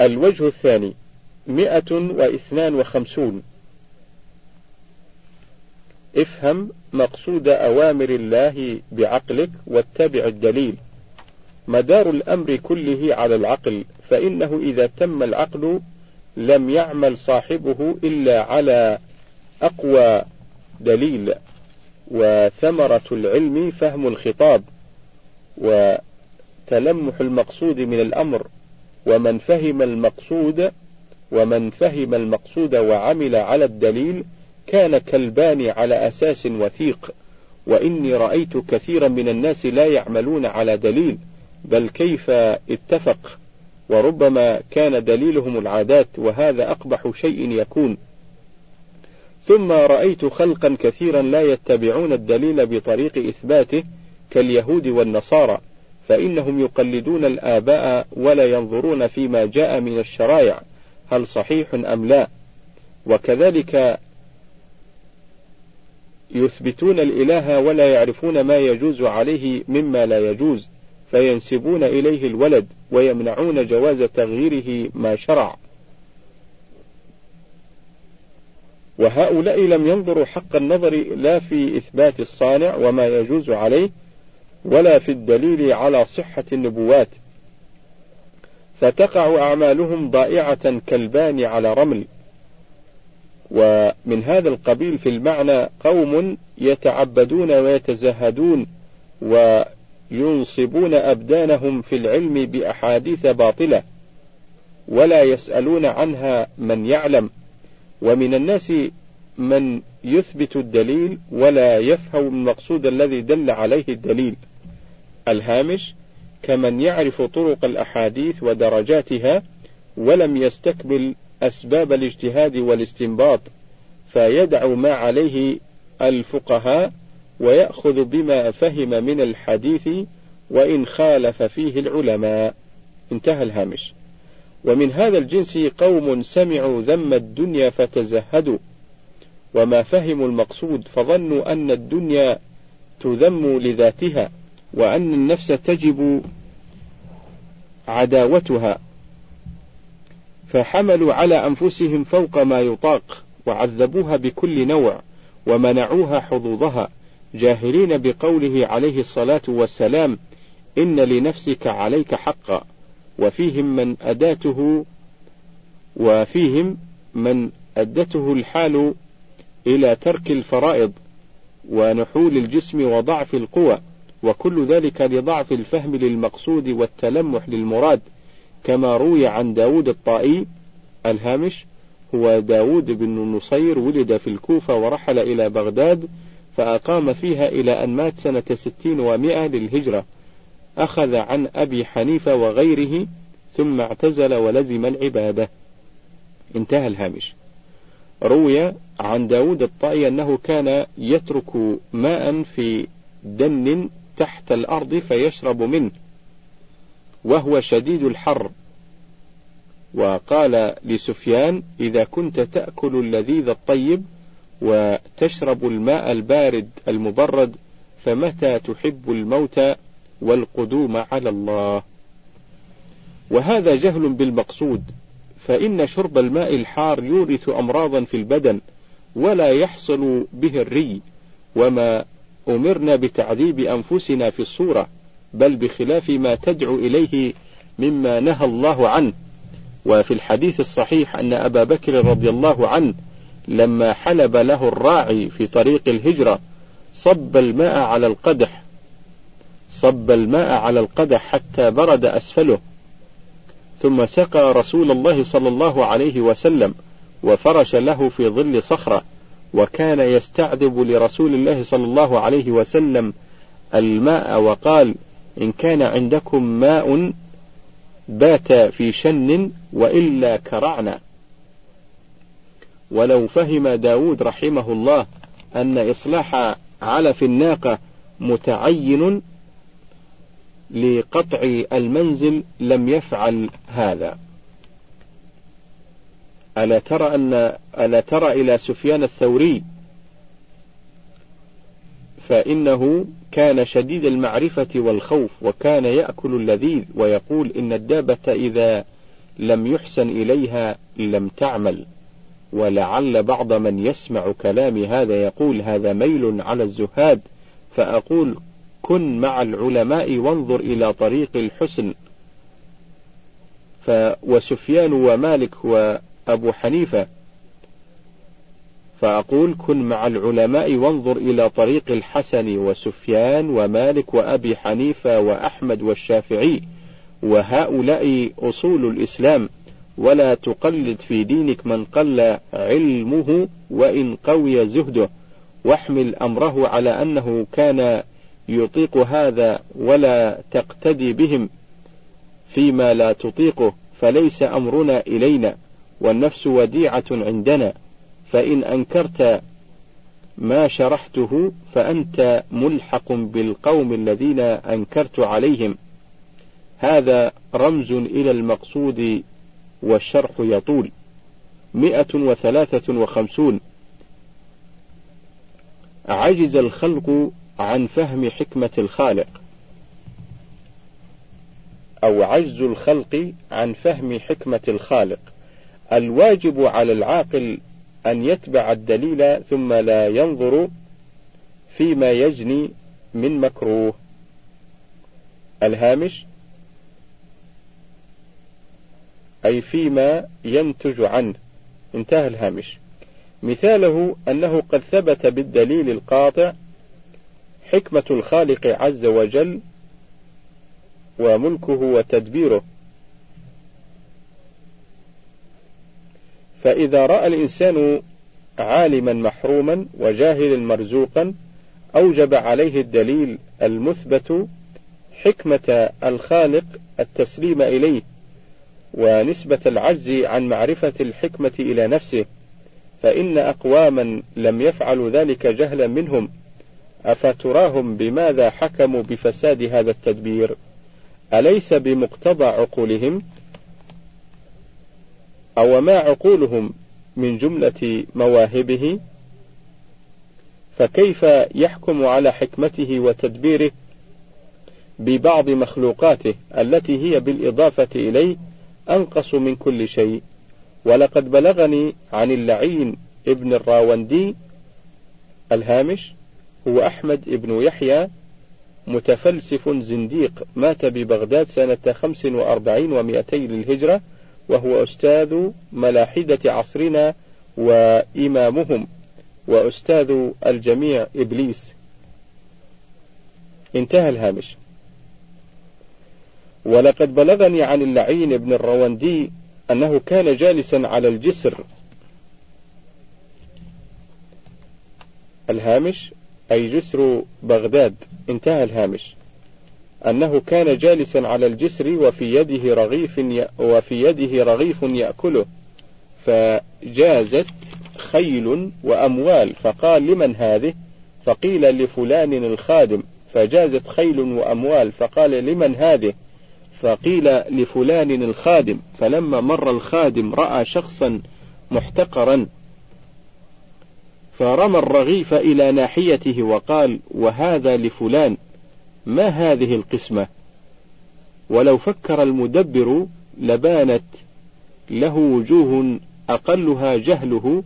الوجه الثاني مئة واثنان وخمسون. افهم مقصود أوامر الله بعقلك واتبع الدليل. مدار الأمر كله على العقل فإنه إذا تم العقل لم يعمل صاحبه إلا على أقوى دليل. وثمرة العلم فهم الخطاب. وتلمح المقصود من الأمر. ومن فهم المقصود ومن فهم المقصود وعمل على الدليل كان كالباني على أساس وثيق وإني رأيت كثيرا من الناس لا يعملون على دليل بل كيف اتفق؟ وربما كان دليلهم العادات وهذا أقبح شيء يكون. ثم رأيت خلقا كثيرا لا يتبعون الدليل بطريق إثباته كاليهود والنصارى فإنهم يقلدون الآباء ولا ينظرون فيما جاء من الشرائع هل صحيح أم لا؟ وكذلك يثبتون الإله ولا يعرفون ما يجوز عليه مما لا يجوز فينسبون إليه الولد ويمنعون جواز تغييره ما شرع. وهؤلاء لم ينظروا حق النظر لا في إثبات الصانع وما يجوز عليه ولا في الدليل على صحة النبوات. فتقع أعمالهم ضائعة كالبان على رمل. ومن هذا القبيل في المعنى قوم يتعبدون ويتزهدون وينصبون أبدانهم في العلم بأحاديث باطلة ولا يسألون عنها من يعلم. ومن الناس من يثبت الدليل ولا يفهم المقصود الذي دل عليه الدليل. الهامش كمن يعرف طرق الأحاديث ودرجاتها ولم يستكمل أسباب الاجتهاد والاستنباط فيدع ما عليه الفقهاء ويأخذ بما فهم من الحديث وإن خالف فيه العلماء. انتهى الهامش. ومن هذا الجنس قوم سمعوا ذم الدنيا فتزهدوا. وما فهموا المقصود فظنوا أن الدنيا تذم لذاتها. وأن النفس تجب عداوتها فحملوا على أنفسهم فوق ما يطاق وعذبوها بكل نوع ومنعوها حظوظها جاهلين بقوله عليه الصلاة والسلام إن لنفسك عليك حقا وفيهم من أداته وفيهم من أدته الحال إلى ترك الفرائض ونحول الجسم وضعف القوى وكل ذلك لضعف الفهم للمقصود والتلمح للمراد كما روي عن داود الطائي الهامش هو داود بن نصير ولد في الكوفة ورحل إلى بغداد فأقام فيها إلى أن مات سنة ستين ومائة للهجرة. أخذ عن أبي حنيفة وغيره ثم اعتزل ولزم العبادة. انتهى الهامش. روي عن داود الطائي أنه كان يترك ماء في دن تحت الأرض فيشرب منه وهو شديد الحر. وقال لسفيان إذا كنت تأكل اللذيذ الطيب وتشرب الماء البارد المبرد فمتى تحب الموت والقدوم على الله؟ وهذا جهل بالمقصود فإن شرب الماء الحار يورث أمراضا في البدن ولا يحصل به الري وما أمرنا بتعذيب أنفسنا في الصورة بل بخلاف ما تدعو إليه مما نهى الله عنه. وفي الحديث الصحيح أن أبا بكر رضي الله عنه لما حلب له الراعي في طريق الهجرة صب الماء على القدح صب الماء على القدح حتى برد أسفله. ثم سقى رسول الله صلى الله عليه وسلم وفرش له في ظل صخرة. وكان يستعذب لرسول الله صلى الله عليه وسلم الماء وقال إن كان عندكم ماء بات في شن وإلا كرعنا. ولو فهم داود رحمه الله أن إصلاح علف الناقة متعين لقطع المنزل لم يفعل هذا. ألا ترى أن ألا ترى إلى سفيان الثوري؟ فإنه كان شديد المعرفة والخوف وكان يأكل اللذيذ ويقول إن الدابة إذا لم يحسن إليها لم تعمل. ولعل بعض من يسمع كلامي هذا يقول هذا ميل على الزهاد فأقول كن مع العلماء وانظر إلى طريق الحسن. ف وسفيان ومالك وأبو حنيفة. فأقول كن مع العلماء وانظر إلى طريق الحسن وسفيان ومالك وأبي حنيفة وأحمد والشافعي وهؤلاء أصول الإسلام. ولا تقلد في دينك من قل علمه وإن قوي زهده. واحمل أمره على أنه كان يطيق هذا ولا تقتدي بهم. فيما لا تطيقه فليس أمرنا إلينا. والنفس وديعة عندنا فإن أنكرت ما شرحته فأنت ملحق بالقوم الذين أنكرت عليهم. هذا رمز إلى المقصود والشرح يطول. مئة وثلاثة وخمسون. عجز الخلق عن فهم حكمة الخالق. أو عجز الخلق عن فهم حكمة الخالق. الواجب على العاقل أن يتبع الدليل ثم لا ينظر فيما يجني من مكروه. الهامش أي فيما ينتج عنه. انتهى الهامش. مثاله أنه قد ثبت بالدليل القاطع حكمة الخالق عز وجل وملكه وتدبيره. فإذا رأى الإنسان عالما محروما وجاهلا مرزوقا أوجب عليه الدليل المثبت حكمة الخالق التسليم إليه ونسبة العجز عن معرفة الحكمة إلى نفسه. فإن أقواما لم يفعلوا ذلك جهلا منهم أفتراهم بماذا حكموا بفساد هذا التدبير؟ أليس بمقتضى عقولهم؟ أو ما عقولهم من جملة مواهبه فكيف يحكم على حكمته وتدبيره ببعض مخلوقاته التي هي بالإضافة إليه أنقص من كل شيء؟ ولقد بلغني عن اللعين ابن الراوندي الهامش هو أحمد ابن يحيى متفلسف زنديق مات ببغداد سنة خمس وأربعين ومائتي للهجرة وهو أستاذ ملاحدة عصرنا وإمامهم وأستاذ الجميع إبليس. انتهى الهامش. ولقد بلغني عن اللعين بن الرواندي أنه كان جالسا على الجسر. الهامش أي جسر بغداد. انتهى الهامش. أنه كان جالسا على الجسر وفي يده رغيف. وفي يده رغيف يأكله فجازت خيل وأموال فقال لمن هذه؟ فقيل لفلان الخادم. فجازت خيل وأموال فقال لمن هذه؟ فقيل لفلان الخادم. فلما مر الخادم رأى شخصا محتقرا فرمى الرغيف إلى ناحيته وقال وهذا لفلان؟ ما هذه القسمة؟ ولو فكر المدبر لبانت له وجوه أقلها جهله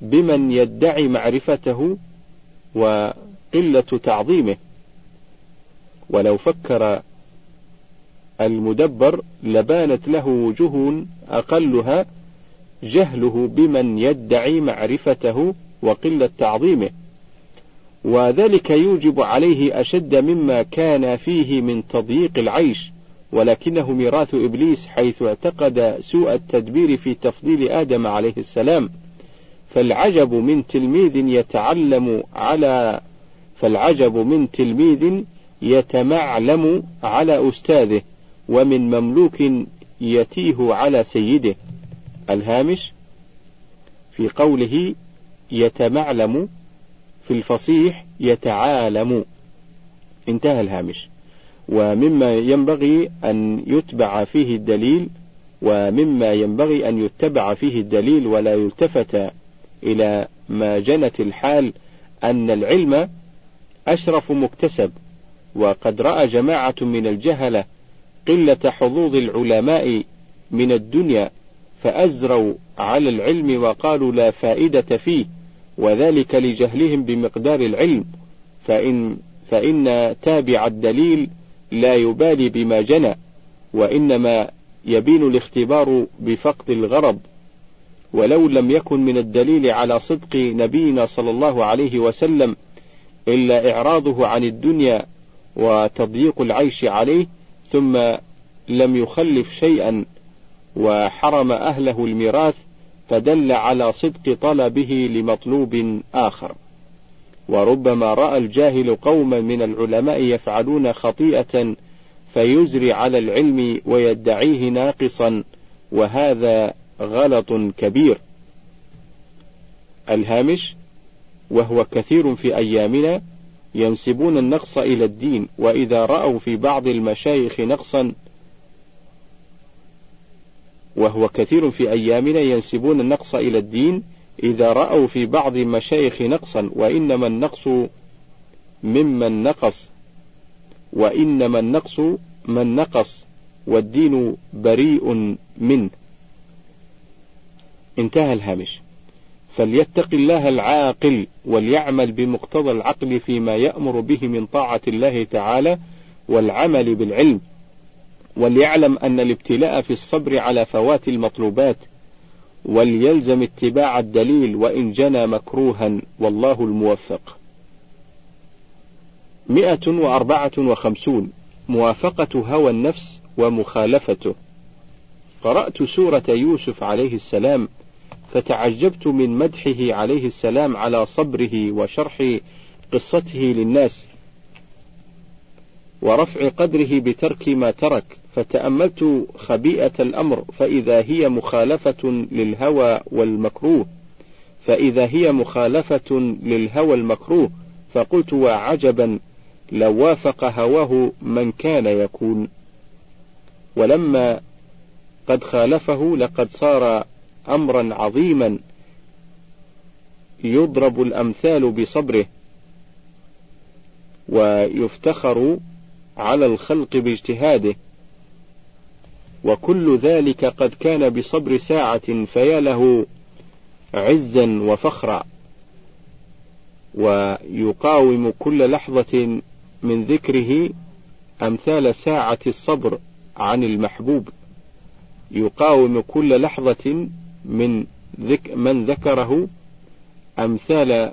بمن يدعي معرفته وقلة تعظيمه. ولو فكر المدبر لبانت له وجوه أقلها جهله بمن يدعي معرفته وقلة تعظيمه. وذلك يوجب عليه أشد مما كان فيه من تضييق العيش ولكنه ميراث إبليس حيث اعتقد سوء التدبير في تفضيل آدم عليه السلام. فالعجب من تلميذ يتعلم على فالعجب من تلميذ يتمعلم على أستاذه ومن مملوك يتيه على سيده. الهامش في قوله يتمعلم في الفصيح يتعالم. انتهى الهامش. ومما ينبغي أن يتبع فيه الدليل ومما ينبغي أن يتبع فيه الدليل ولا يلتفت إلى ما جنت الحال أن العلم أشرف مكتسب وقد رأى جماعة من الجهلة قلة حظوظ العلماء من الدنيا فأزروا على العلم وقالوا لا فائدة فيه. وذلك لجهلهم بمقدار العلم فإن فإن تابع الدليل لا يبالي بما جنى وإنما يبين الاختبار بفقد الغرض. ولو لم يكن من الدليل على صدق نبينا صلى الله عليه وسلم إلا إعراضه عن الدنيا وتضييق العيش عليه ثم لم يخلف شيئا وحرم أهله الميراث فدل على صدق طلبه لمطلوب آخر. وربما رأى الجاهل قوما من العلماء يفعلون خطيئة فيزري على العلم ويدعيه ناقصا وهذا غلط كبير. الهامش وهو كثير في أيامنا ينسبون النقص إلى الدين وإذا رأوا في بعض المشايخ نقصا وهو كثير في أيامنا ينسبون النقص إلى الدين إذا رأوا في بعض المشايخ نقصا وإنما النقص ممن نقص وإنما النقص من نقص والدين بريء منه. انتهى الهامش. فليتق الله العاقل وليعمل بمقتضى العقل فيما يأمر به من طاعة الله تعالى والعمل بالعلم. وليعلم أن الابتلاء في الصبر على فوات المطلوبات وليلزم اتباع الدليل وإن جنى مكروها والله الموفق. مئة وأربعة وخمسون. موافقة هوى النفس ومخالفته. قرأت سورة يوسف عليه السلام فتعجبت من مدحه عليه السلام على صبره وشرح قصته للناس ورفع قدره بترك ما ترك. فتأملت خبيئة الأمر فإذا هي مخالفة للهوى والمكروه فإذا هي مخالفة للهوى المكروه فقلت وعجبا لو وافق هواه من كان يكون. ولما قد خالفه لقد صار أمرا عظيما يضرب الأمثال بصبره ويفتخر على الخلق باجتهاده. وكل ذلك قد كان بصبر ساعة فيا له عزا وفخرا. ويقاوم كل لحظة من ذكره أمثال ساعة الصبر عن المحبوب. يقاوم كل لحظة من ذك من ذكره أمثال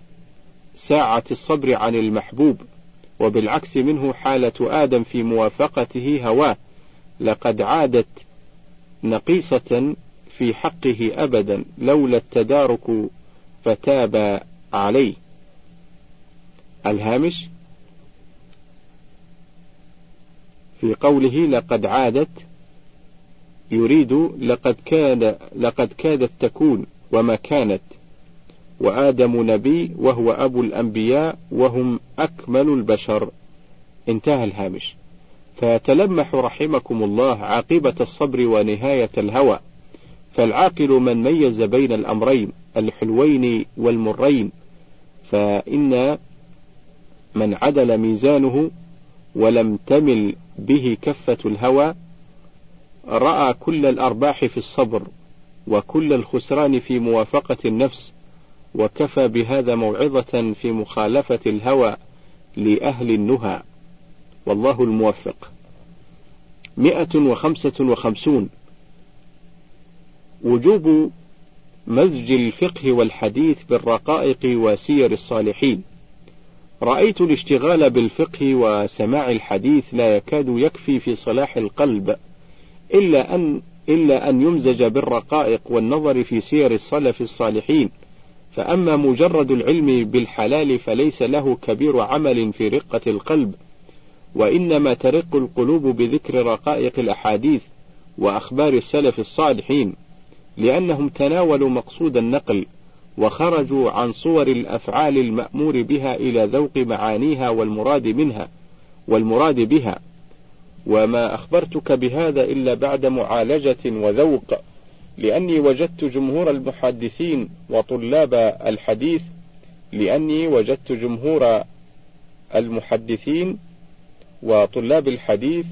ساعة الصبر عن المحبوب. وبالعكس منه حالة آدم في موافقته هواه. لقد عادت نقيصة في حقه أبدا لولا التدارك فتاب عليه. الهامش في قوله لقد عادت يريد لقد كان لقد كادت تكون وما كانت وآدم نبي وهو أبو الأنبياء وهم أكمل البشر. انتهى الهامش. فتلمح رحمكم الله عاقبة الصبر ونهاية الهوى. فالعاقل من ميز بين الأمرين الحلوين والمرين. فإن من عدل ميزانه ولم تمل به كفة الهوى رأى كل الأرباح في الصبر وكل الخسران في موافقة النفس وكفى بهذا موعظة في مخالفة الهوى لأهل النهى. والله الموفق. مئة وخمسة وخمسون. وجوب مزج الفقه والحديث بالرقائق وسير الصالحين. رأيت الاشتغال بالفقه وسماع الحديث لا يكاد يكفي في صلاح القلب إلا أن إلا أن يمزج بالرقائق والنظر في سير السلف الصالحين. فأما مجرد العلم بالحلال فليس له كبير عمل في رقة القلب. وإنما ترق القلوب بذكر رقائق الأحاديث وأخبار السلف الصالحين لأنهم تناولوا مقصود النقل وخرجوا عن صور الأفعال المأمور بها إلى ذوق معانيها والمراد منها والمراد بها. وما أخبرتك بهذا إلا بعد معالجة وذوق لأني وجدت جمهور المحدثين وطلاب الحديث لأني وجدت جمهور المحدثين وطلاب الحديث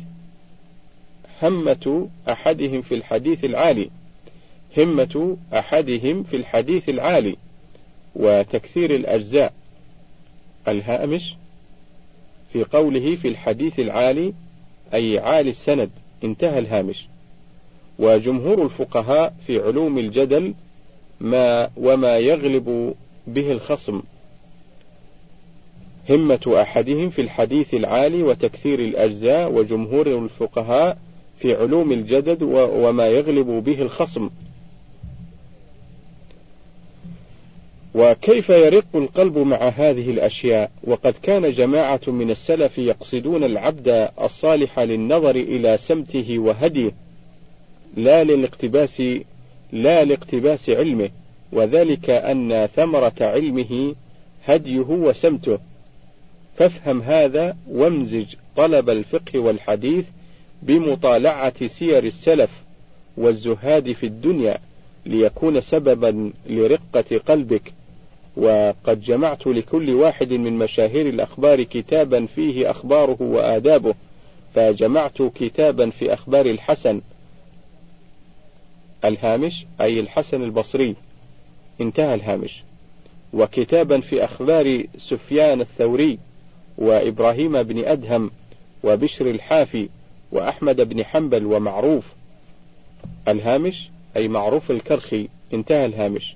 همة أحدهم في الحديث العالي همة أحدهم في الحديث العالي وتكثير الأجزاء. الهامش في قوله في الحديث العالي أي عالي السند انتهى الهامش. وجمهور الفقهاء في علوم الجدل ما وما يغلب به الخصم. همة أحدهم في الحديث العالي وتكثير الأجزاء وجمهور الفقهاء في علوم الجدل وما يغلب به الخصم. وكيف يرق القلب مع هذه الأشياء؟ وقد كان جماعة من السلف يقصدون العبد الصالح للنظر إلى سمته وهديه لا للاقتباس لا لاقتباس علمه وذلك أن ثمرة علمه هديه وسمته. فافهم هذا وامزج طلب الفقه والحديث بمطالعة سير السلف والزهاد في الدنيا ليكون سببا لرقة قلبك. وقد جمعت لكل واحد من مشاهير الأخبار كتابا فيه أخباره وآدابه فجمعت كتابا في أخبار الحسن الهامش أي الحسن البصري. انتهى الهامش. وكتابا في أخبار سفيان الثوري. وإبراهيم بن أدهم وبشر الحافي وأحمد بن حنبل ومعروف. الهامش أي معروف الكرخي انتهى الهامش.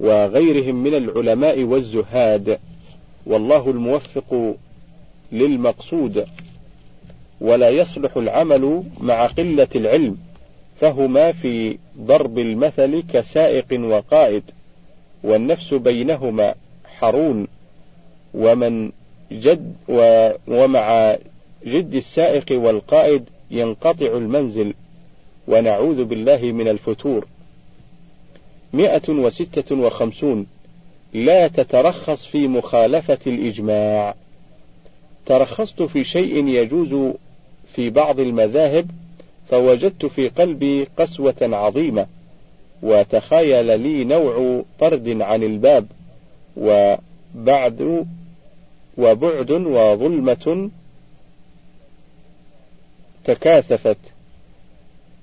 وغيرهم من العلماء والزهاد والله الموفق للمقصود. ولا يصلح العمل مع قلة العلم فهما في ضرب المثل كسائق وقائد والنفس بينهما حرون. ومن جد ومع جد السائق والقائد ينقطع المنزل ونعوذ بالله من الفتور. مئة وستة وخمسون لا تترخص في مخالفة الإجماع. ترخصت في شيء يجوز في بعض المذاهب فوجدت في قلبي قسوة عظيمة وتخيل لي نوع طرد عن الباب وبعد وبعد وظلمة تكاثفت.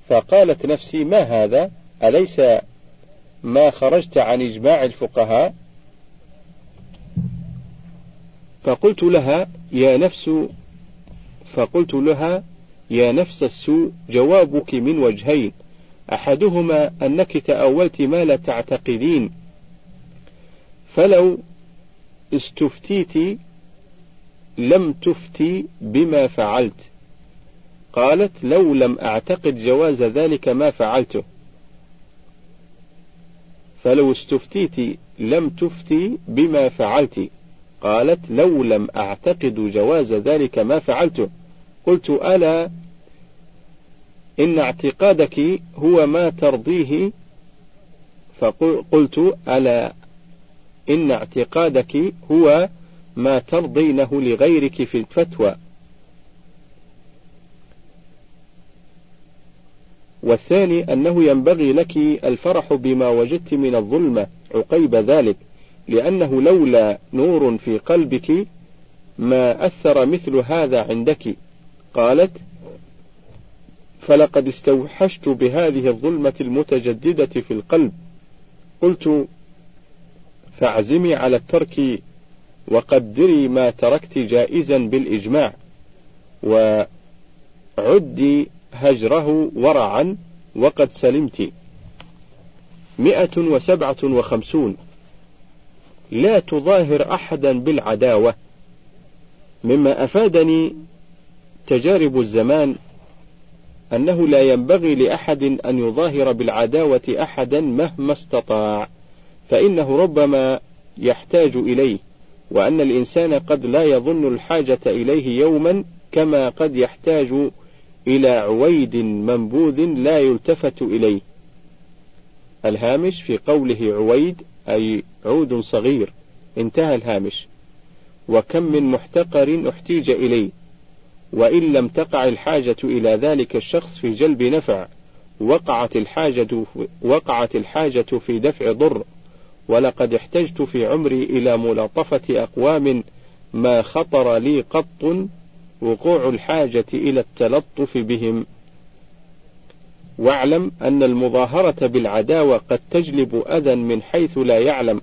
فقالت نفسي ما هذا؟ أليس ما خرجت عن إجماع الفقهاء؟ فقلت لها يا نفس فقلت لها يا نفس السوء جوابك من وجهين. أحدهما أنك تأولت ما لا تعتقدين. فلو استفتيت لم تفتي بما فعلت. قالت لو لم أعتقد جواز ذلك ما فعلته. فلو استفتيت لم تفتي بما فعلت. قالت لو لم أعتقد جواز ذلك ما فعلته. قلت ألا إن اعتقادك هو ما ترضيه. فقلت ألا إن اعتقادك هو ما ترضينه لغيرك في الفتوى. والثاني أنه ينبغي لك الفرح بما وجدت من الظلمة عقيب ذلك لأنه لولا نور في قلبك ما أثر مثل هذا عندك. قالت فلقد استوحشت بهذه الظلمة المتجددة في القلب. قلت فاعزمي على الترك وقدري ما تركت جائزا بالإجماع وعدي هجره ورعا وقد سلمت. مئة وسبعة وخمسون. لا تظاهر أحدا بالعداوة. مما أفادني تجارب الزمان أنه لا ينبغي لأحد أن يظاهر بالعداوة أحدا مهما استطاع فإنه ربما يحتاج إليه. وأن الإنسان قد لا يظن الحاجة إليه يوما كما قد يحتاج إلى عويد منبوذ لا يلتفت إليه. الهامش في قوله عويد أي عود صغير. انتهى الهامش. وكم من محتقر احتيج إليه. وإن لم تقع الحاجة إلى ذلك الشخص في جلب نفع وقعت الحاجة وقعت الحاجة في دفع ضر. ولقد احتجت في عمري إلى ملاطفة أقوام ما خطر لي قط وقوع الحاجة إلى التلطف بهم. واعلم أن المظاهرة بالعداوة قد تجلب أذى من حيث لا يعلم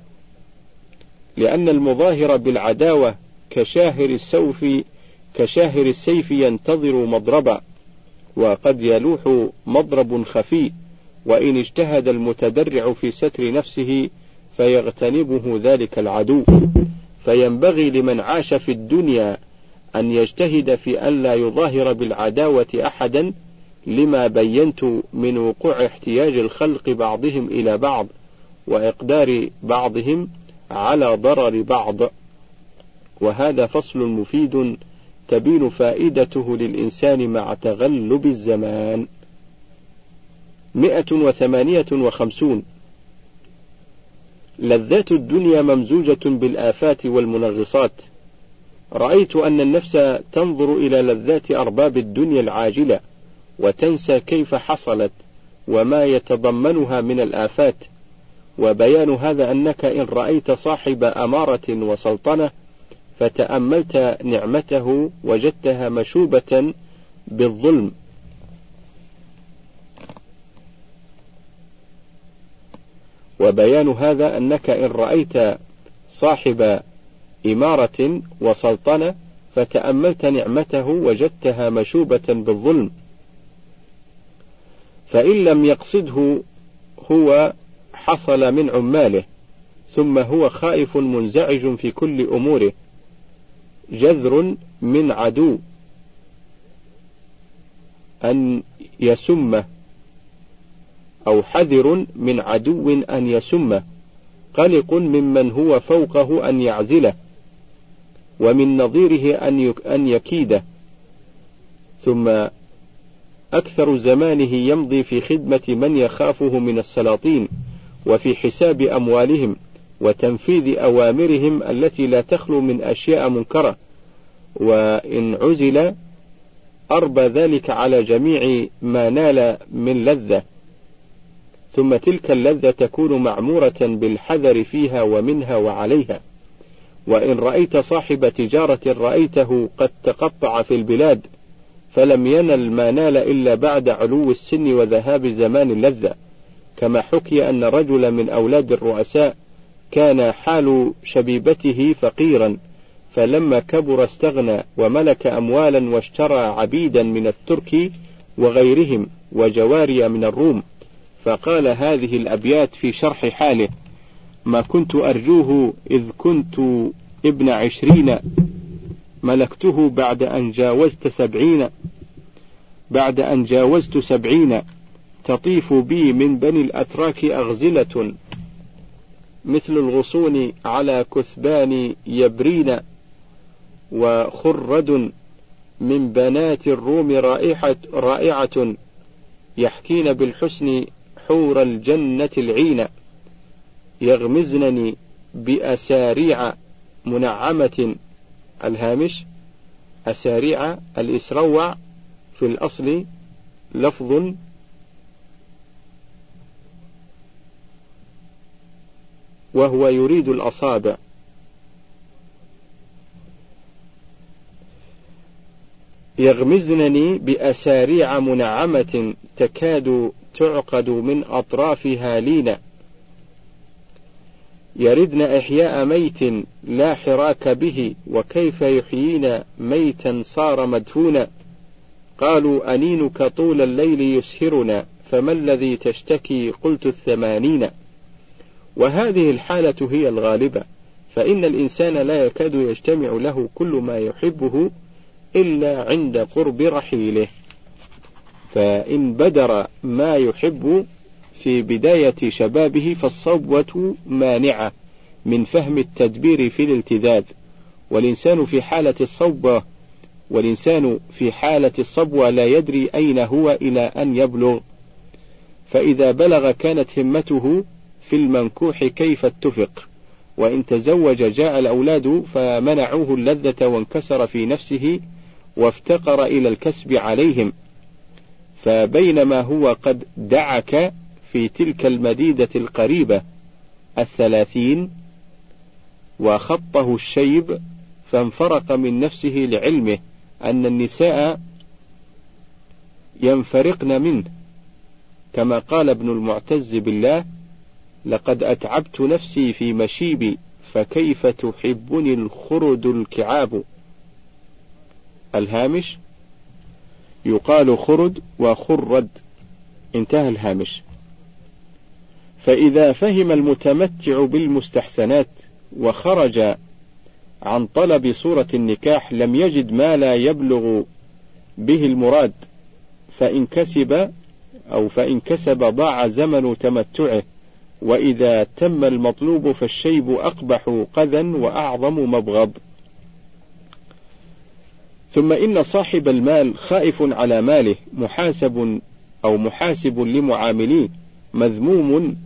لأن المظاهر بالعداوة كشاهر السوف كشاهر السيف ينتظر مضربا وقد يلوح مضرب خفي وإن اجتهد المتدرع في ستر نفسه فيغتنبه ذلك العدو. فينبغي لمن عاش في الدنيا أن يجتهد في ألا يظاهر بالعداوة أحدا لما بينت من وقوع احتياج الخلق بعضهم إلى بعض وإقدار بعضهم على ضرر بعض. وهذا فصل مفيد تبين فائدته للإنسان مع تغلب الزمان. مئة وثمانية وخمسون لذات الدنيا ممزوجة بالآفات والمنغصات. رأيت أن النفس تنظر إلى لذات أرباب الدنيا العاجلة وتنسى كيف حصلت وما يتضمنها من الآفات. وبيان هذا أنك إن رأيت صاحب أمارة وسلطنة فتأملت نعمته وجدتها مشوبة بالظلم. وبيان هذا أنك إن رأيت صاحب إمارة وسلطنة فتأملت نعمته وجدتها مشوبة بالظلم. فإن لم يقصده هو حصل من عماله ثم هو خائف منزعج في كل أموره جذر من عدو أن يسمه. أو حذر من عدو أن يسمه قلق ممن هو فوقه أن يعزله ومن نظيره أن أن يكيده. ثم أكثر زمانه يمضي في خدمة من يخافه من السلاطين وفي حساب أموالهم وتنفيذ أوامرهم التي لا تخلو من أشياء منكرة. وإن عزل أربى ذلك على جميع ما نال من لذة. ثم تلك اللذة تكون معمورة بالحذر فيها ومنها وعليها. وإن رأيت صاحب تجارة رأيته قد تقطع في البلاد فلم ينل ما نال إلا بعد علو السن وذهاب زمان اللذة. كما حكي أن رجلا من أولاد الرؤساء كان حال شبيبته فقيرا فلما كبر استغنى وملك أموالا واشترى عبيدا من الترك وغيرهم وجواري من الروم. فقال هذه الأبيات في شرح حاله ما كنت أرجوه إذ كنت ابن عشرين ملكته بعد أن جاوزت سبعين بعد أن جاوزت سبعين تطيف بي من بني الأتراك أغزلة مثل الغصون على كثبان يبرين وخرد من بنات الروم رائحة رائعة يحكين بالحسن حور الجنة العين. يغمزنني بأساريع منعمة. الهامش أساريع الإسروع. في الأصل لفظ وهو يريد الأصابع يغمزنني بأساريع منعمة تكاد تعقد من أطرافها لينا. يردن إحياء ميت لا حراك به وكيف يحيين ميتا صار مدفونا. قالوا أنينك طول الليل يسهرنا فما الذي تشتكي؟ قلت الثمانين. وهذه الحالة هي الغالبة فإن الإنسان لا يكاد يجتمع له كل ما يحبه إلا عند قرب رحيله. فإن بدر ما يحب في بداية شبابه فالصبوة مانعة من فهم التدبير في الالتذاذ. والإنسان في حالة الصبوة والإنسان في حالة الصبوة لا يدري أين هو إلى أن يبلغ. فإذا بلغ كانت همته في المنكوح كيف اتفق؟ وإن تزوج جاء الأولاد فمنعوه اللذة وانكسر في نفسه وافتقر إلى الكسب عليهم. فبينما هو قد دعك في تلك المديدة القريبة الثلاثين وخطه الشيب فانفرق من نفسه لعلمه أن النساء ينفرقن منه. كما قال ابن المعتز بالله لقد أتعبت نفسي في مشيبي فكيف تحبني الخرد الكعاب؟ الهامش يقال خرد وخرد. انتهى الهامش. فإذا فهم المتمتع بالمستحسنات وخرج عن طلب صورة النكاح لم يجد ما لا يبلغ به المراد فإن كسب أو فإن كسب ضاع زمن تمتعه وإذا تم المطلوب فالشيب أقبح قذا وأعظم مبغض. ثم إن صاحب المال خائف على ماله محاسب أو محاسب لمعامليه مذموم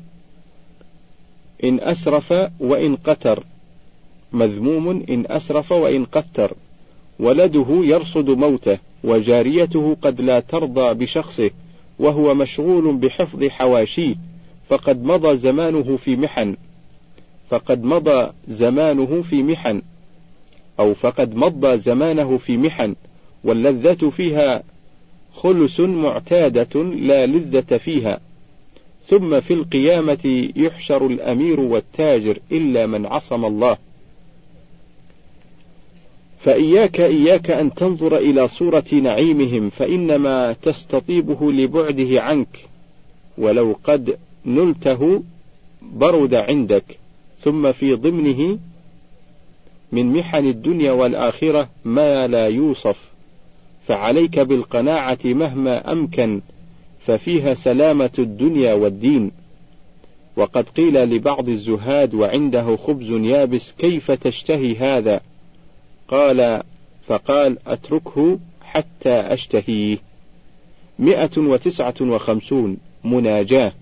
إن أسرف وإن قتر مذموم إن أسرف وإن قتر. ولده يرصد موته وجاريته قد لا ترضى بشخصه وهو مشغول بحفظ حواشيه فقد مضى زمانه في محن فقد مضى زمانه في محن. أو فقد مضى زمانه في محن واللذة فيها خلس معتادة لا لذة فيها. ثم في القيامة يحشر الأمير والتاجر إلا من عصم الله. فإياك إياك أن تنظر إلى صورة نعيمهم فإنما تستطيبه لبعده عنك. ولو قد نلته برد عندك. ثم في ضمنه من محن الدنيا والآخرة ما لا يوصف. فعليك بالقناعة مهما أمكن ففيها سلامة الدنيا والدين. وقد قيل لبعض الزهاد وعنده خبز يابس كيف تشتهي هذا؟ قال فقال أتركه حتى أشتهيه. مئة وتسعة وخمسون مناجاة.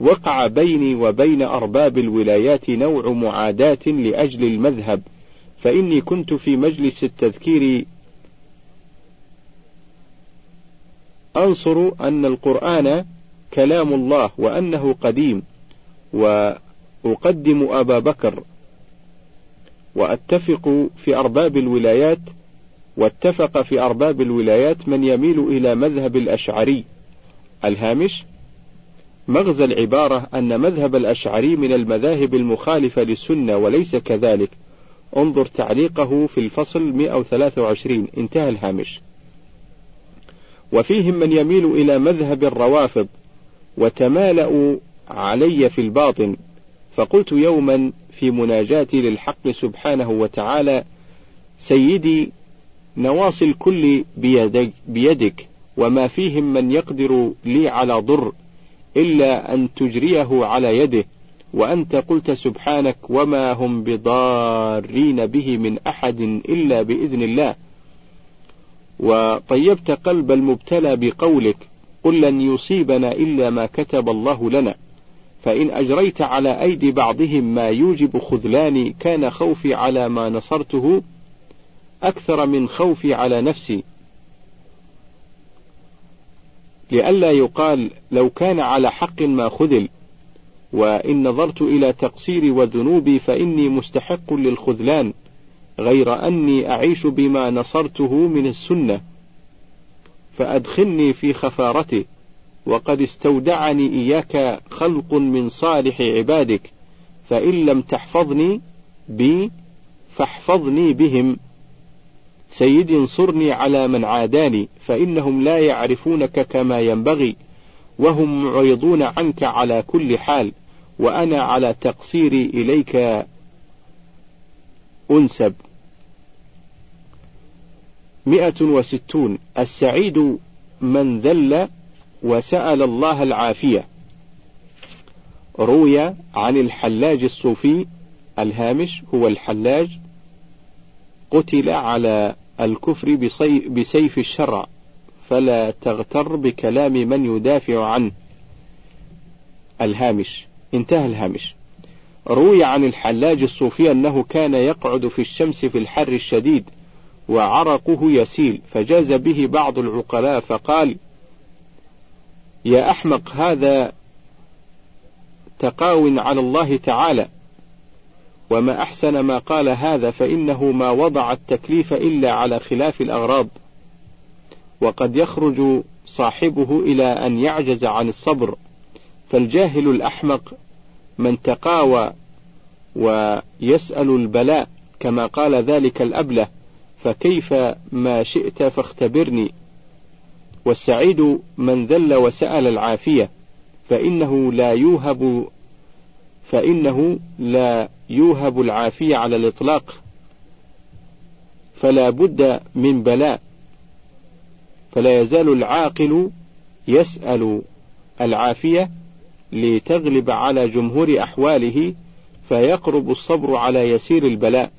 وقع بيني وبين أرباب الولايات نوع معاداة لأجل المذهب. فإني كنت في مجلس التذكير أنصر أن القرآن كلام الله وأنه قديم وأقدم أبا بكر وأتفق في أرباب الولايات واتفق في أرباب الولايات من يميل إلى مذهب الأشعري. الهامش مغزى العبارة أن مذهب الأشعري من المذاهب المخالفة للسنة وليس كذلك. انظر تعليقه في الفصل 123 انتهى الهامش. وفيهم من يميل إلى مذهب الروافض وتمالأوا علي في الباطن فقلت يوما في مناجاتي للحق سبحانه وتعالى سيدي نواصي الكل بيدك, بيدك وما فيهم من يقدر لي على ضر إلا أن تجريه على يده وأنت قلت سبحانك وما هم بضارين به من أحد إلا بإذن الله. وطيبت قلب المبتلى بقولك قل لن يصيبنا إلا ما كتب الله لنا. فإن أجريت على أيدي بعضهم ما يوجب خذلاني كان خوفي على ما نصرته أكثر من خوفي على نفسي. لئلا يقال لو كان على حق ما خذل وإن نظرت إلى تقصيري وذنوبي فإني مستحق للخذلان غير أني أعيش بما نصرته من السنة. فأدخلني في خفارته وقد استودعني إياك خلق من صالح عبادك فإن لم تحفظني بي فاحفظني بهم. سيدي انصرني على من عاداني فإنهم لا يعرفونك كما ينبغي وهم معرضون عنك على كل حال. وأنا على تقصيري إليك أنسب. مئة وستون. السعيد من ذل وسأل الله العافية. روي عن الحلاج الصوفي الهامش. هو الحلاج. قتل على الكفر بسيف الشرع. فلا تغتر بكلام من يدافع عنه. الهامش. انتهى الهامش. روي عن الحلاج الصوفي أنه كان يقعد في الشمس في الحر الشديد وعرقه يسيل فجاز به بعض العقلاء فقال يا أحمق هذا تقاو على الله تعالى. وما أحسن ما قال هذا فإنه ما وضع التكليف إلا على خلاف الأغراض. وقد يخرج صاحبه إلى أن يعجز عن الصبر فالجاهل الأحمق من تقاوى ويسأل البلاء كما قال ذلك الأبلة فكيف ما شئت فاختبرني. والسعيد من ذل وسأل العافية فإنه لا يوهب فإنه لا يوهب العافية على الإطلاق. فلا بد من بلاء فلا يزال العاقل يسأل العافية لتغلب على جمهور أحواله فيقرب الصبر على يسير البلاء.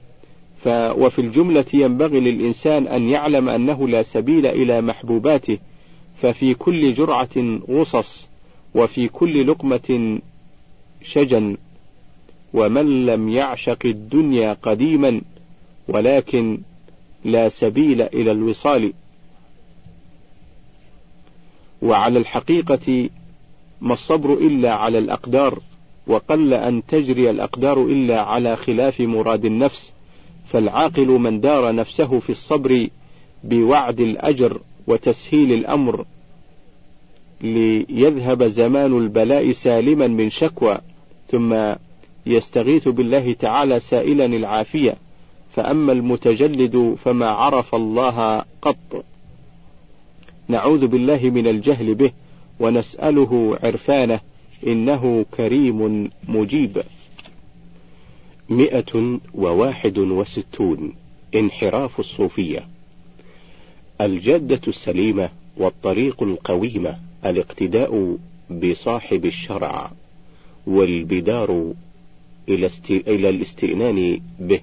ف وفي الجملة ينبغي للإنسان أن يعلم أنه لا سبيل إلى محبوباته ففي كل جرعة غصص وفي كل لقمة شجن. ومن لم يعشق الدنيا قديما ولكن لا سبيل إلى الوصال. وعلى الحقيقة ما الصبر إلا على الأقدار وقل أن تجري الأقدار إلا على خلاف مراد النفس فالعاقل من دار نفسه في الصبر بوعد الأجر وتسهيل الأمر ليذهب زمان البلاء سالما من شكوى ثم يستغيث بالله تعالى سائلا العافية فأما المتجلد فما عرف الله قط. نعوذ بالله من الجهل به. ونسأله عرفانه إنه كريم مجيب. مئة وواحد وستون انحراف الصوفية. الجادة السليمة والطريق القويمة الاقتداء بصاحب الشرع والبدار إلى, است... إلى الاستئنان به.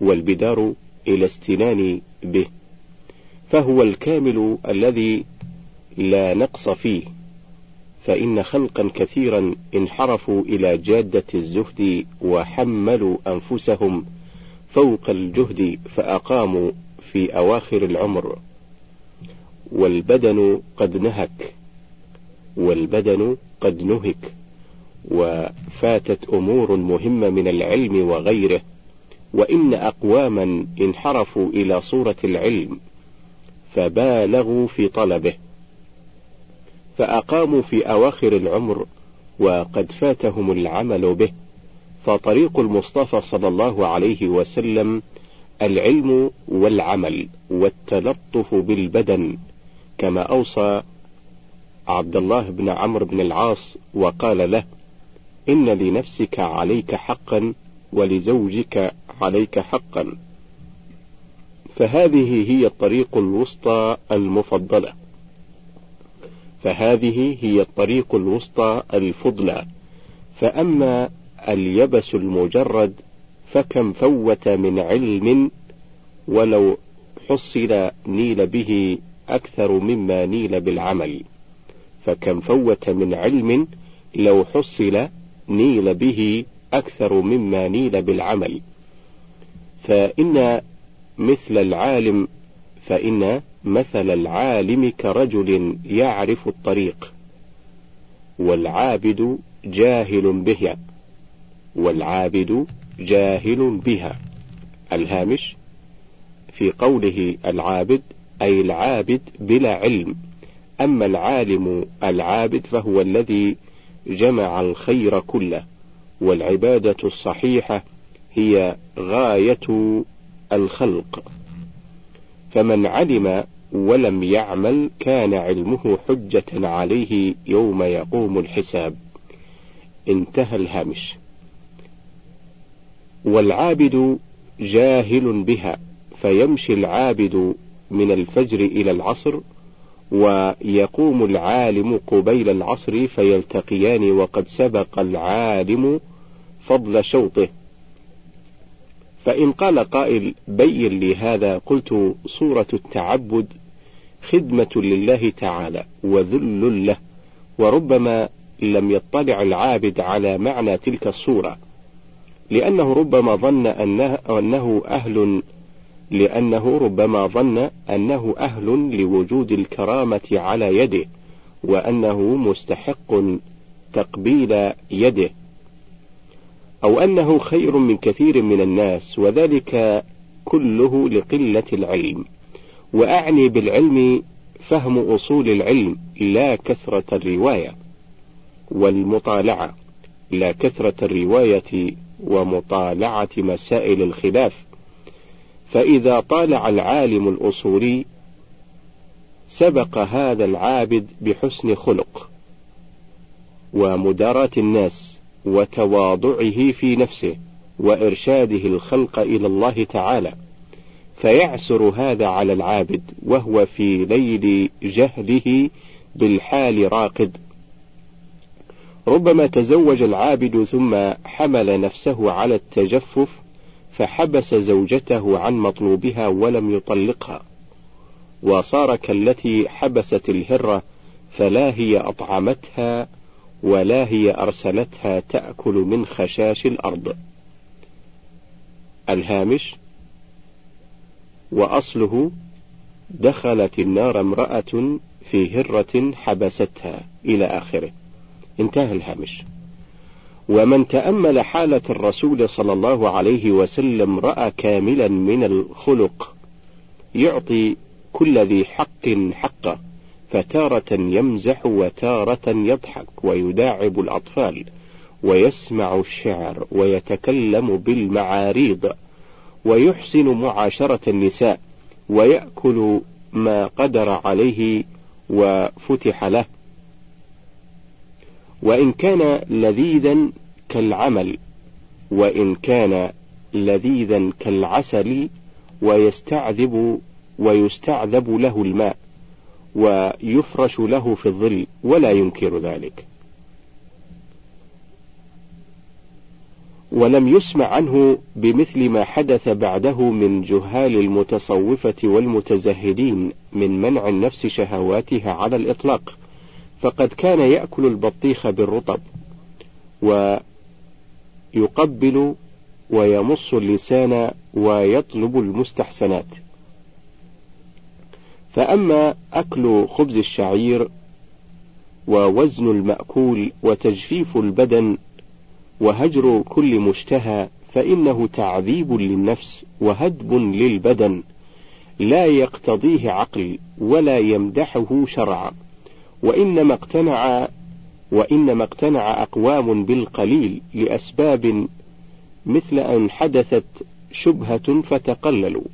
والبدار إلى استنان به. فهو الكامل الذي لا نقص فيه فإن خلقا كثيرا انحرفوا إلى جادة الزهد وحملوا أنفسهم فوق الجهد فأقاموا في أواخر العمر. والبدن قد نهك والبدن قد نهك وفاتت أمور مهمة من العلم وغيره وإن أقواما انحرفوا إلى صورة العلم فبالغوا في طلبه. فأقاموا في أواخر العمر وقد فاتهم العمل به. فطريق المصطفى صلى الله عليه وسلم العلم والعمل والتلطف بالبدن كما أوصى عبد الله بن عمرو بن العاص وقال له إن لنفسك عليك حقا ولزوجك عليك حقا. فهذه هي الطريق الوسطى المفضلة. فهذه هي الطريق الوسطى الفضلى. فأما اليبس المجرد فكم فوت من علم ولو حصل نيل به أكثر مما نيل بالعمل. فكم فوت من علم لو حصل نيل به أكثر مما نيل بالعمل. فإن مثل العالم فإن مثل العالم كرجل يعرف الطريق والعابد جاهل بها والعابد جاهل بها. الهامش في قوله العابد أي العابد بلا علم. أما العالم العابد فهو الذي جمع الخير كله والعبادة الصحيحة هي غاية الخلق. فمن علم ولم يعمل كان علمه حجة عليه يوم يقوم الحساب. انتهى الهامش. والعابد جاهل بها فيمشي العابد من الفجر إلى العصر ويقوم العالم قبيل العصر فيلتقيان وقد سبق العالم فضل شوطه. فإن قال قائل بين لي هذا قلت صورة التعبد خدمة لله تعالى وذل له وربما لم يطلع العابد على معنى تلك الصورة لأنه ربما ظن أنه, أنه أهل لأنه ربما ظن أنه أهل لوجود الكرامة على يده وأنه مستحق تقبيل يده. أو أنه خير من كثير من الناس وذلك كله لقلة العلم. وأعني بالعلم فهم أصول العلم لا كثرة الرواية والمطالعة. لا كثرة الرواية ومطالعة مسائل الخلاف. فإذا طالع العالم الأصولي سبق هذا العابد بحسن خلق ومداراة الناس. وتواضعه في نفسه وإرشاده الخلق إلى الله تعالى. فيعسر هذا على العابد وهو في ليل جهله بالحال راقد. ربما تزوج العابد ثم حمل نفسه على التجفف فحبس زوجته عن مطلوبها ولم يطلقها. وصار كالتي حبست الهرة فلا هي أطعمتها ولا هي أرسلتها تأكل من خشاش الأرض. الهامش وأصله دخلت النار امرأة في هرة حبستها إلى آخره. انتهى الهامش. ومن تأمل حالة الرسول صلى الله عليه وسلم رأى كاملا من الخلق يعطي كل ذي حق حقه. فتارة يمزح وتارة يضحك ويداعب الأطفال ويسمع الشعر ويتكلم بالمعاريض ويحسن معاشرة النساء ويأكل ما قدر عليه وفتح له. وإن كان لذيذا كالعمل وإن كان لذيذا كالعسل ويستعذب ويستعذب له الماء. ويفرش له في الظل ولا ينكر ذلك. ولم يسمع عنه بمثل ما حدث بعده من جهال المتصوفة والمتزهدين من منع النفس شهواتها على الإطلاق فقد كان يأكل البطيخ بالرطب ويقبل ويمص اللسان ويطلب المستحسنات. فأما أكل خبز الشعير ووزن المأكول وتجفيف البدن وهجر كل مشتهى فإنه تعذيب للنفس وهدب للبدن لا يقتضيه عقل ولا يمدحه شرعا وإنما اقتنع وإنما اقتنع أقوام بالقليل لأسباب مثل أن حدثت شبهة فتقللوا.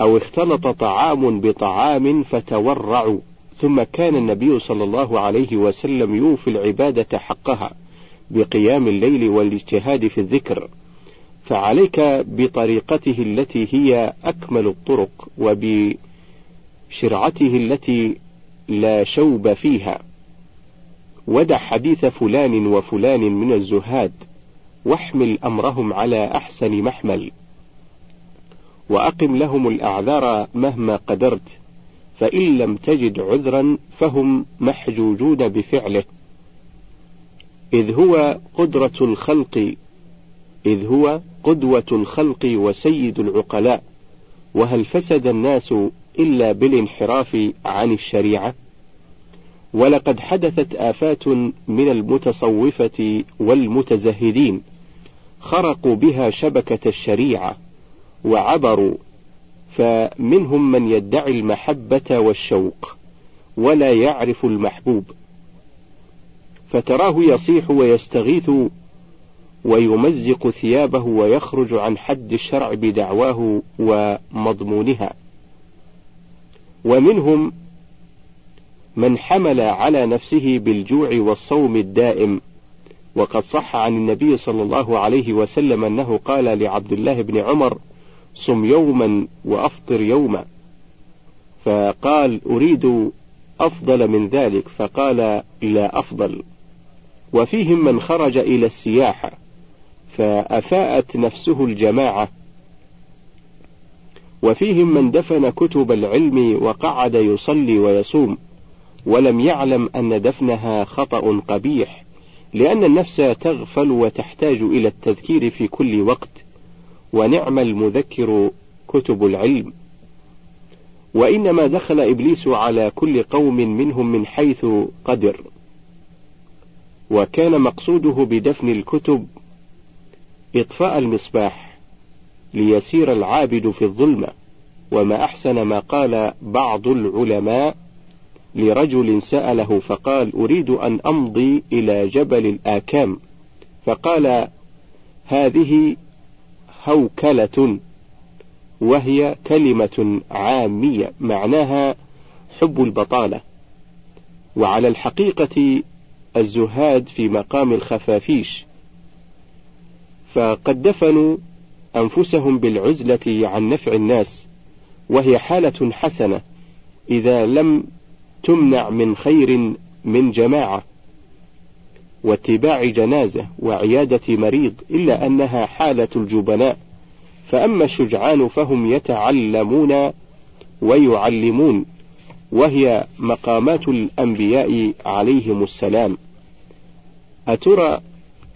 أو اختلط طعام بطعام فتورعوا. ثم كان النبي صلى الله عليه وسلم يوفي العبادة حقها بقيام الليل والاجتهاد في الذكر. فعليك بطريقته التي هي أكمل الطرق وبشرعته التي لا شوب فيها. ودع حديث فلان وفلان من الزهاد واحمل أمرهم على أحسن محمل. وأقم لهم الأعذار مهما قدرت فإن لم تجد عذرا فهم محجوجون بفعله. إذ هو قدرة الخلق إذ هو قدوة الخلق وسيد العقلاء. وهل فسد الناس إلا بالانحراف عن الشريعة؟ ولقد حدثت آفات من المتصوفة والمتزهدين خرقوا بها شبكة الشريعة. وعبروا فمنهم من يدعي المحبة والشوق ولا يعرف المحبوب. فتراه يصيح ويستغيث ويمزق ثيابه ويخرج عن حد الشرع بدعواه ومضمونها. ومنهم من حمل على نفسه بالجوع والصوم الدائم. وقد صح عن النبي صلى الله عليه وسلم أنه قال لعبد الله بن عمر صم يوما وأفطر يوما. فقال أريد أفضل من ذلك. فقال لا أفضل. وفيهم من خرج إلى السياحة فأفاءت نفسه الجماعة. وفيهم من دفن كتب العلم وقعد يصلي ويصوم. ولم يعلم أن دفنها خطأ قبيح لأن النفس تغفل وتحتاج إلى التذكير في كل وقت. ونعم المذكر كتب العلم. وإنما دخل إبليس على كل قوم منهم من حيث قدر. وكان مقصوده بدفن الكتب إطفاء المصباح ليسير العابد في الظلمة. وما أحسن ما قال بعض العلماء لرجل سأله فقال أريد أن أمضي إلى جبل الآكام. فقال هذه هوكلة وهي كلمة عامية معناها حب البطالة. وعلى الحقيقة الزهاد في مقام الخفافيش. فقد دفنوا أنفسهم بالعزلة عن نفع الناس وهي حالة حسنة إذا لم تمنع من خير من جماعة. واتباع جنازة وعيادة مريض إلا أنها حالة الجبناء. فأما الشجعان فهم يتعلمون ويعلمون وهي مقامات الأنبياء عليهم السلام. أترى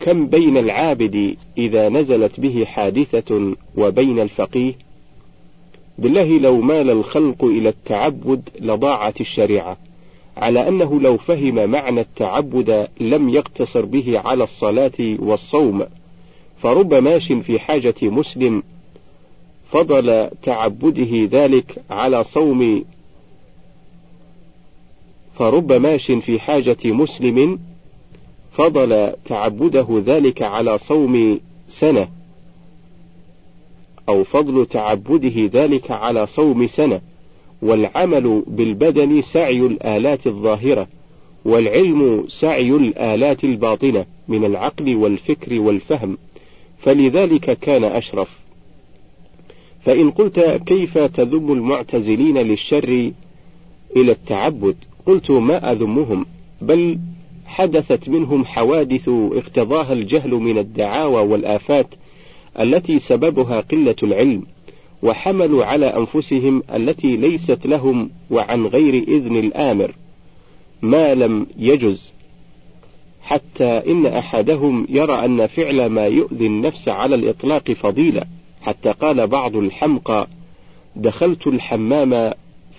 كم بين العابد إذا نزلت به حادثة وبين الفقيه؟ بالله لو مال الخلق إلى التعبد لضاعت الشريعة. على أنه لو فهم معنى التعبد لم يقتصر به على الصلاة والصوم. فرب ماش في حاجة مسلم فضل تعبده ذلك على صوم. فرب ماش في حاجة مسلم فضل تعبده ذلك على صوم سنة. أو فضل تعبده ذلك على صوم سنة. والعمل بالبدن سعي الآلات الظاهرة والعلم سعي الآلات الباطنة من العقل والفكر والفهم. فلذلك كان أشرف. فإن قلت كيف تذم المعتزلين للشر إلى التعبد قلت ما أذمهم بل حدثت منهم حوادث اقتضاها الجهل من الدعاوى والآفات التي سببها قلة العلم. وحملوا على أنفسهم التي ليست لهم وعن غير إذن الآمر ما لم يجز. حتى إن أحدهم يرى أن فعل ما يؤذي النفس على الإطلاق فضيلة. حتى قال بعض الحمقى دخلت الحمام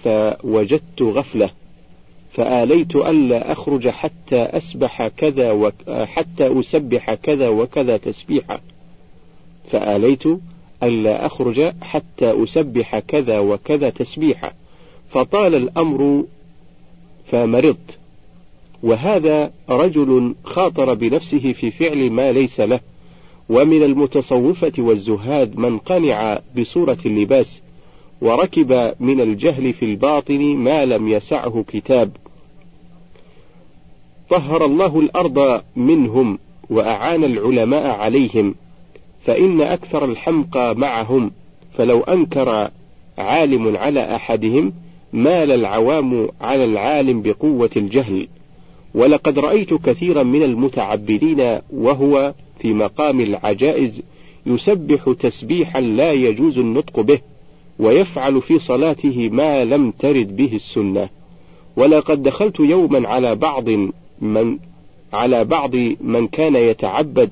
فوجدت غفلة فآليت ألا أخرج حتى أسبح كذا وك حتى أسبح كذا وكذا تسبيحا فآليت ألا أخرج حتى أسبح كذا وكذا تسبيحا. فطال الأمر فمرضت. وهذا رجل خاطر بنفسه في فعل ما ليس له. ومن المتصوفة والزهاد من قنع بصورة اللباس وركب من الجهل في الباطن ما لم يسعه كتاب. طهر الله الأرض منهم وأعان العلماء عليهم. فإن أكثر الحمقى معهم فلو أنكر عالم على أحدهم مال العوام على العالم بقوة الجهل. ولقد رأيت كثيرا من المتعبدين وهو في مقام العجائز يسبح تسبيحا لا يجوز النطق به ويفعل في صلاته ما لم ترد به السنة. ولقد دخلت يوما على بعض من على بعض من كان يتعبد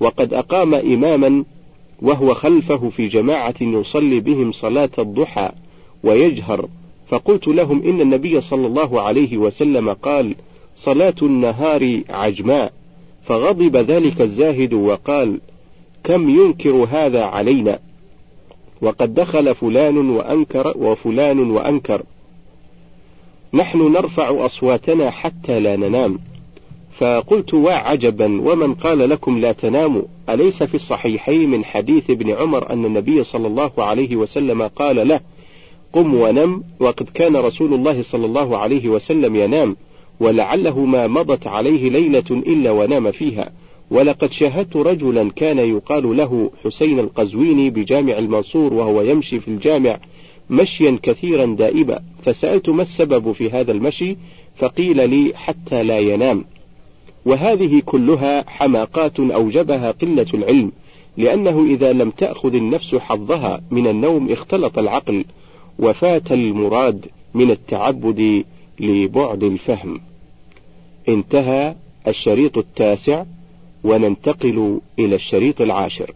وقد أقام إماما وهو خلفه في جماعة يصلي بهم صلاة الضحى ويجهر. فقلت لهم إن النبي صلى الله عليه وسلم قال صلاة النهار عجماء. فغضب ذلك الزاهد وقال كم ينكر هذا علينا؟ وقد دخل فلان وأنكر وفلان وأنكر. نحن نرفع أصواتنا حتى لا ننام. فقلت وعجبا ومن قال لكم لا تناموا أليس في الصحيحين من حديث ابن عمر أن النبي صلى الله عليه وسلم قال له قم ونم وقد كان رسول الله صلى الله عليه وسلم ينام ولعله ما مضت عليه ليلة إلا ونام فيها. ولقد شاهدت رجلا كان يقال له حسين القزويني بجامع المنصور وهو يمشي في الجامع مشيا كثيرا دائبا فسألت ما السبب في هذا المشي فقيل لي حتى لا ينام. وهذه كلها حماقات أوجبها قلة العلم لأنه إذا لم تأخذ النفس حظها من النوم اختلط العقل وفات المراد من التعبد لبعد الفهم. انتهى الشريط التاسع وننتقل إلى الشريط العاشر.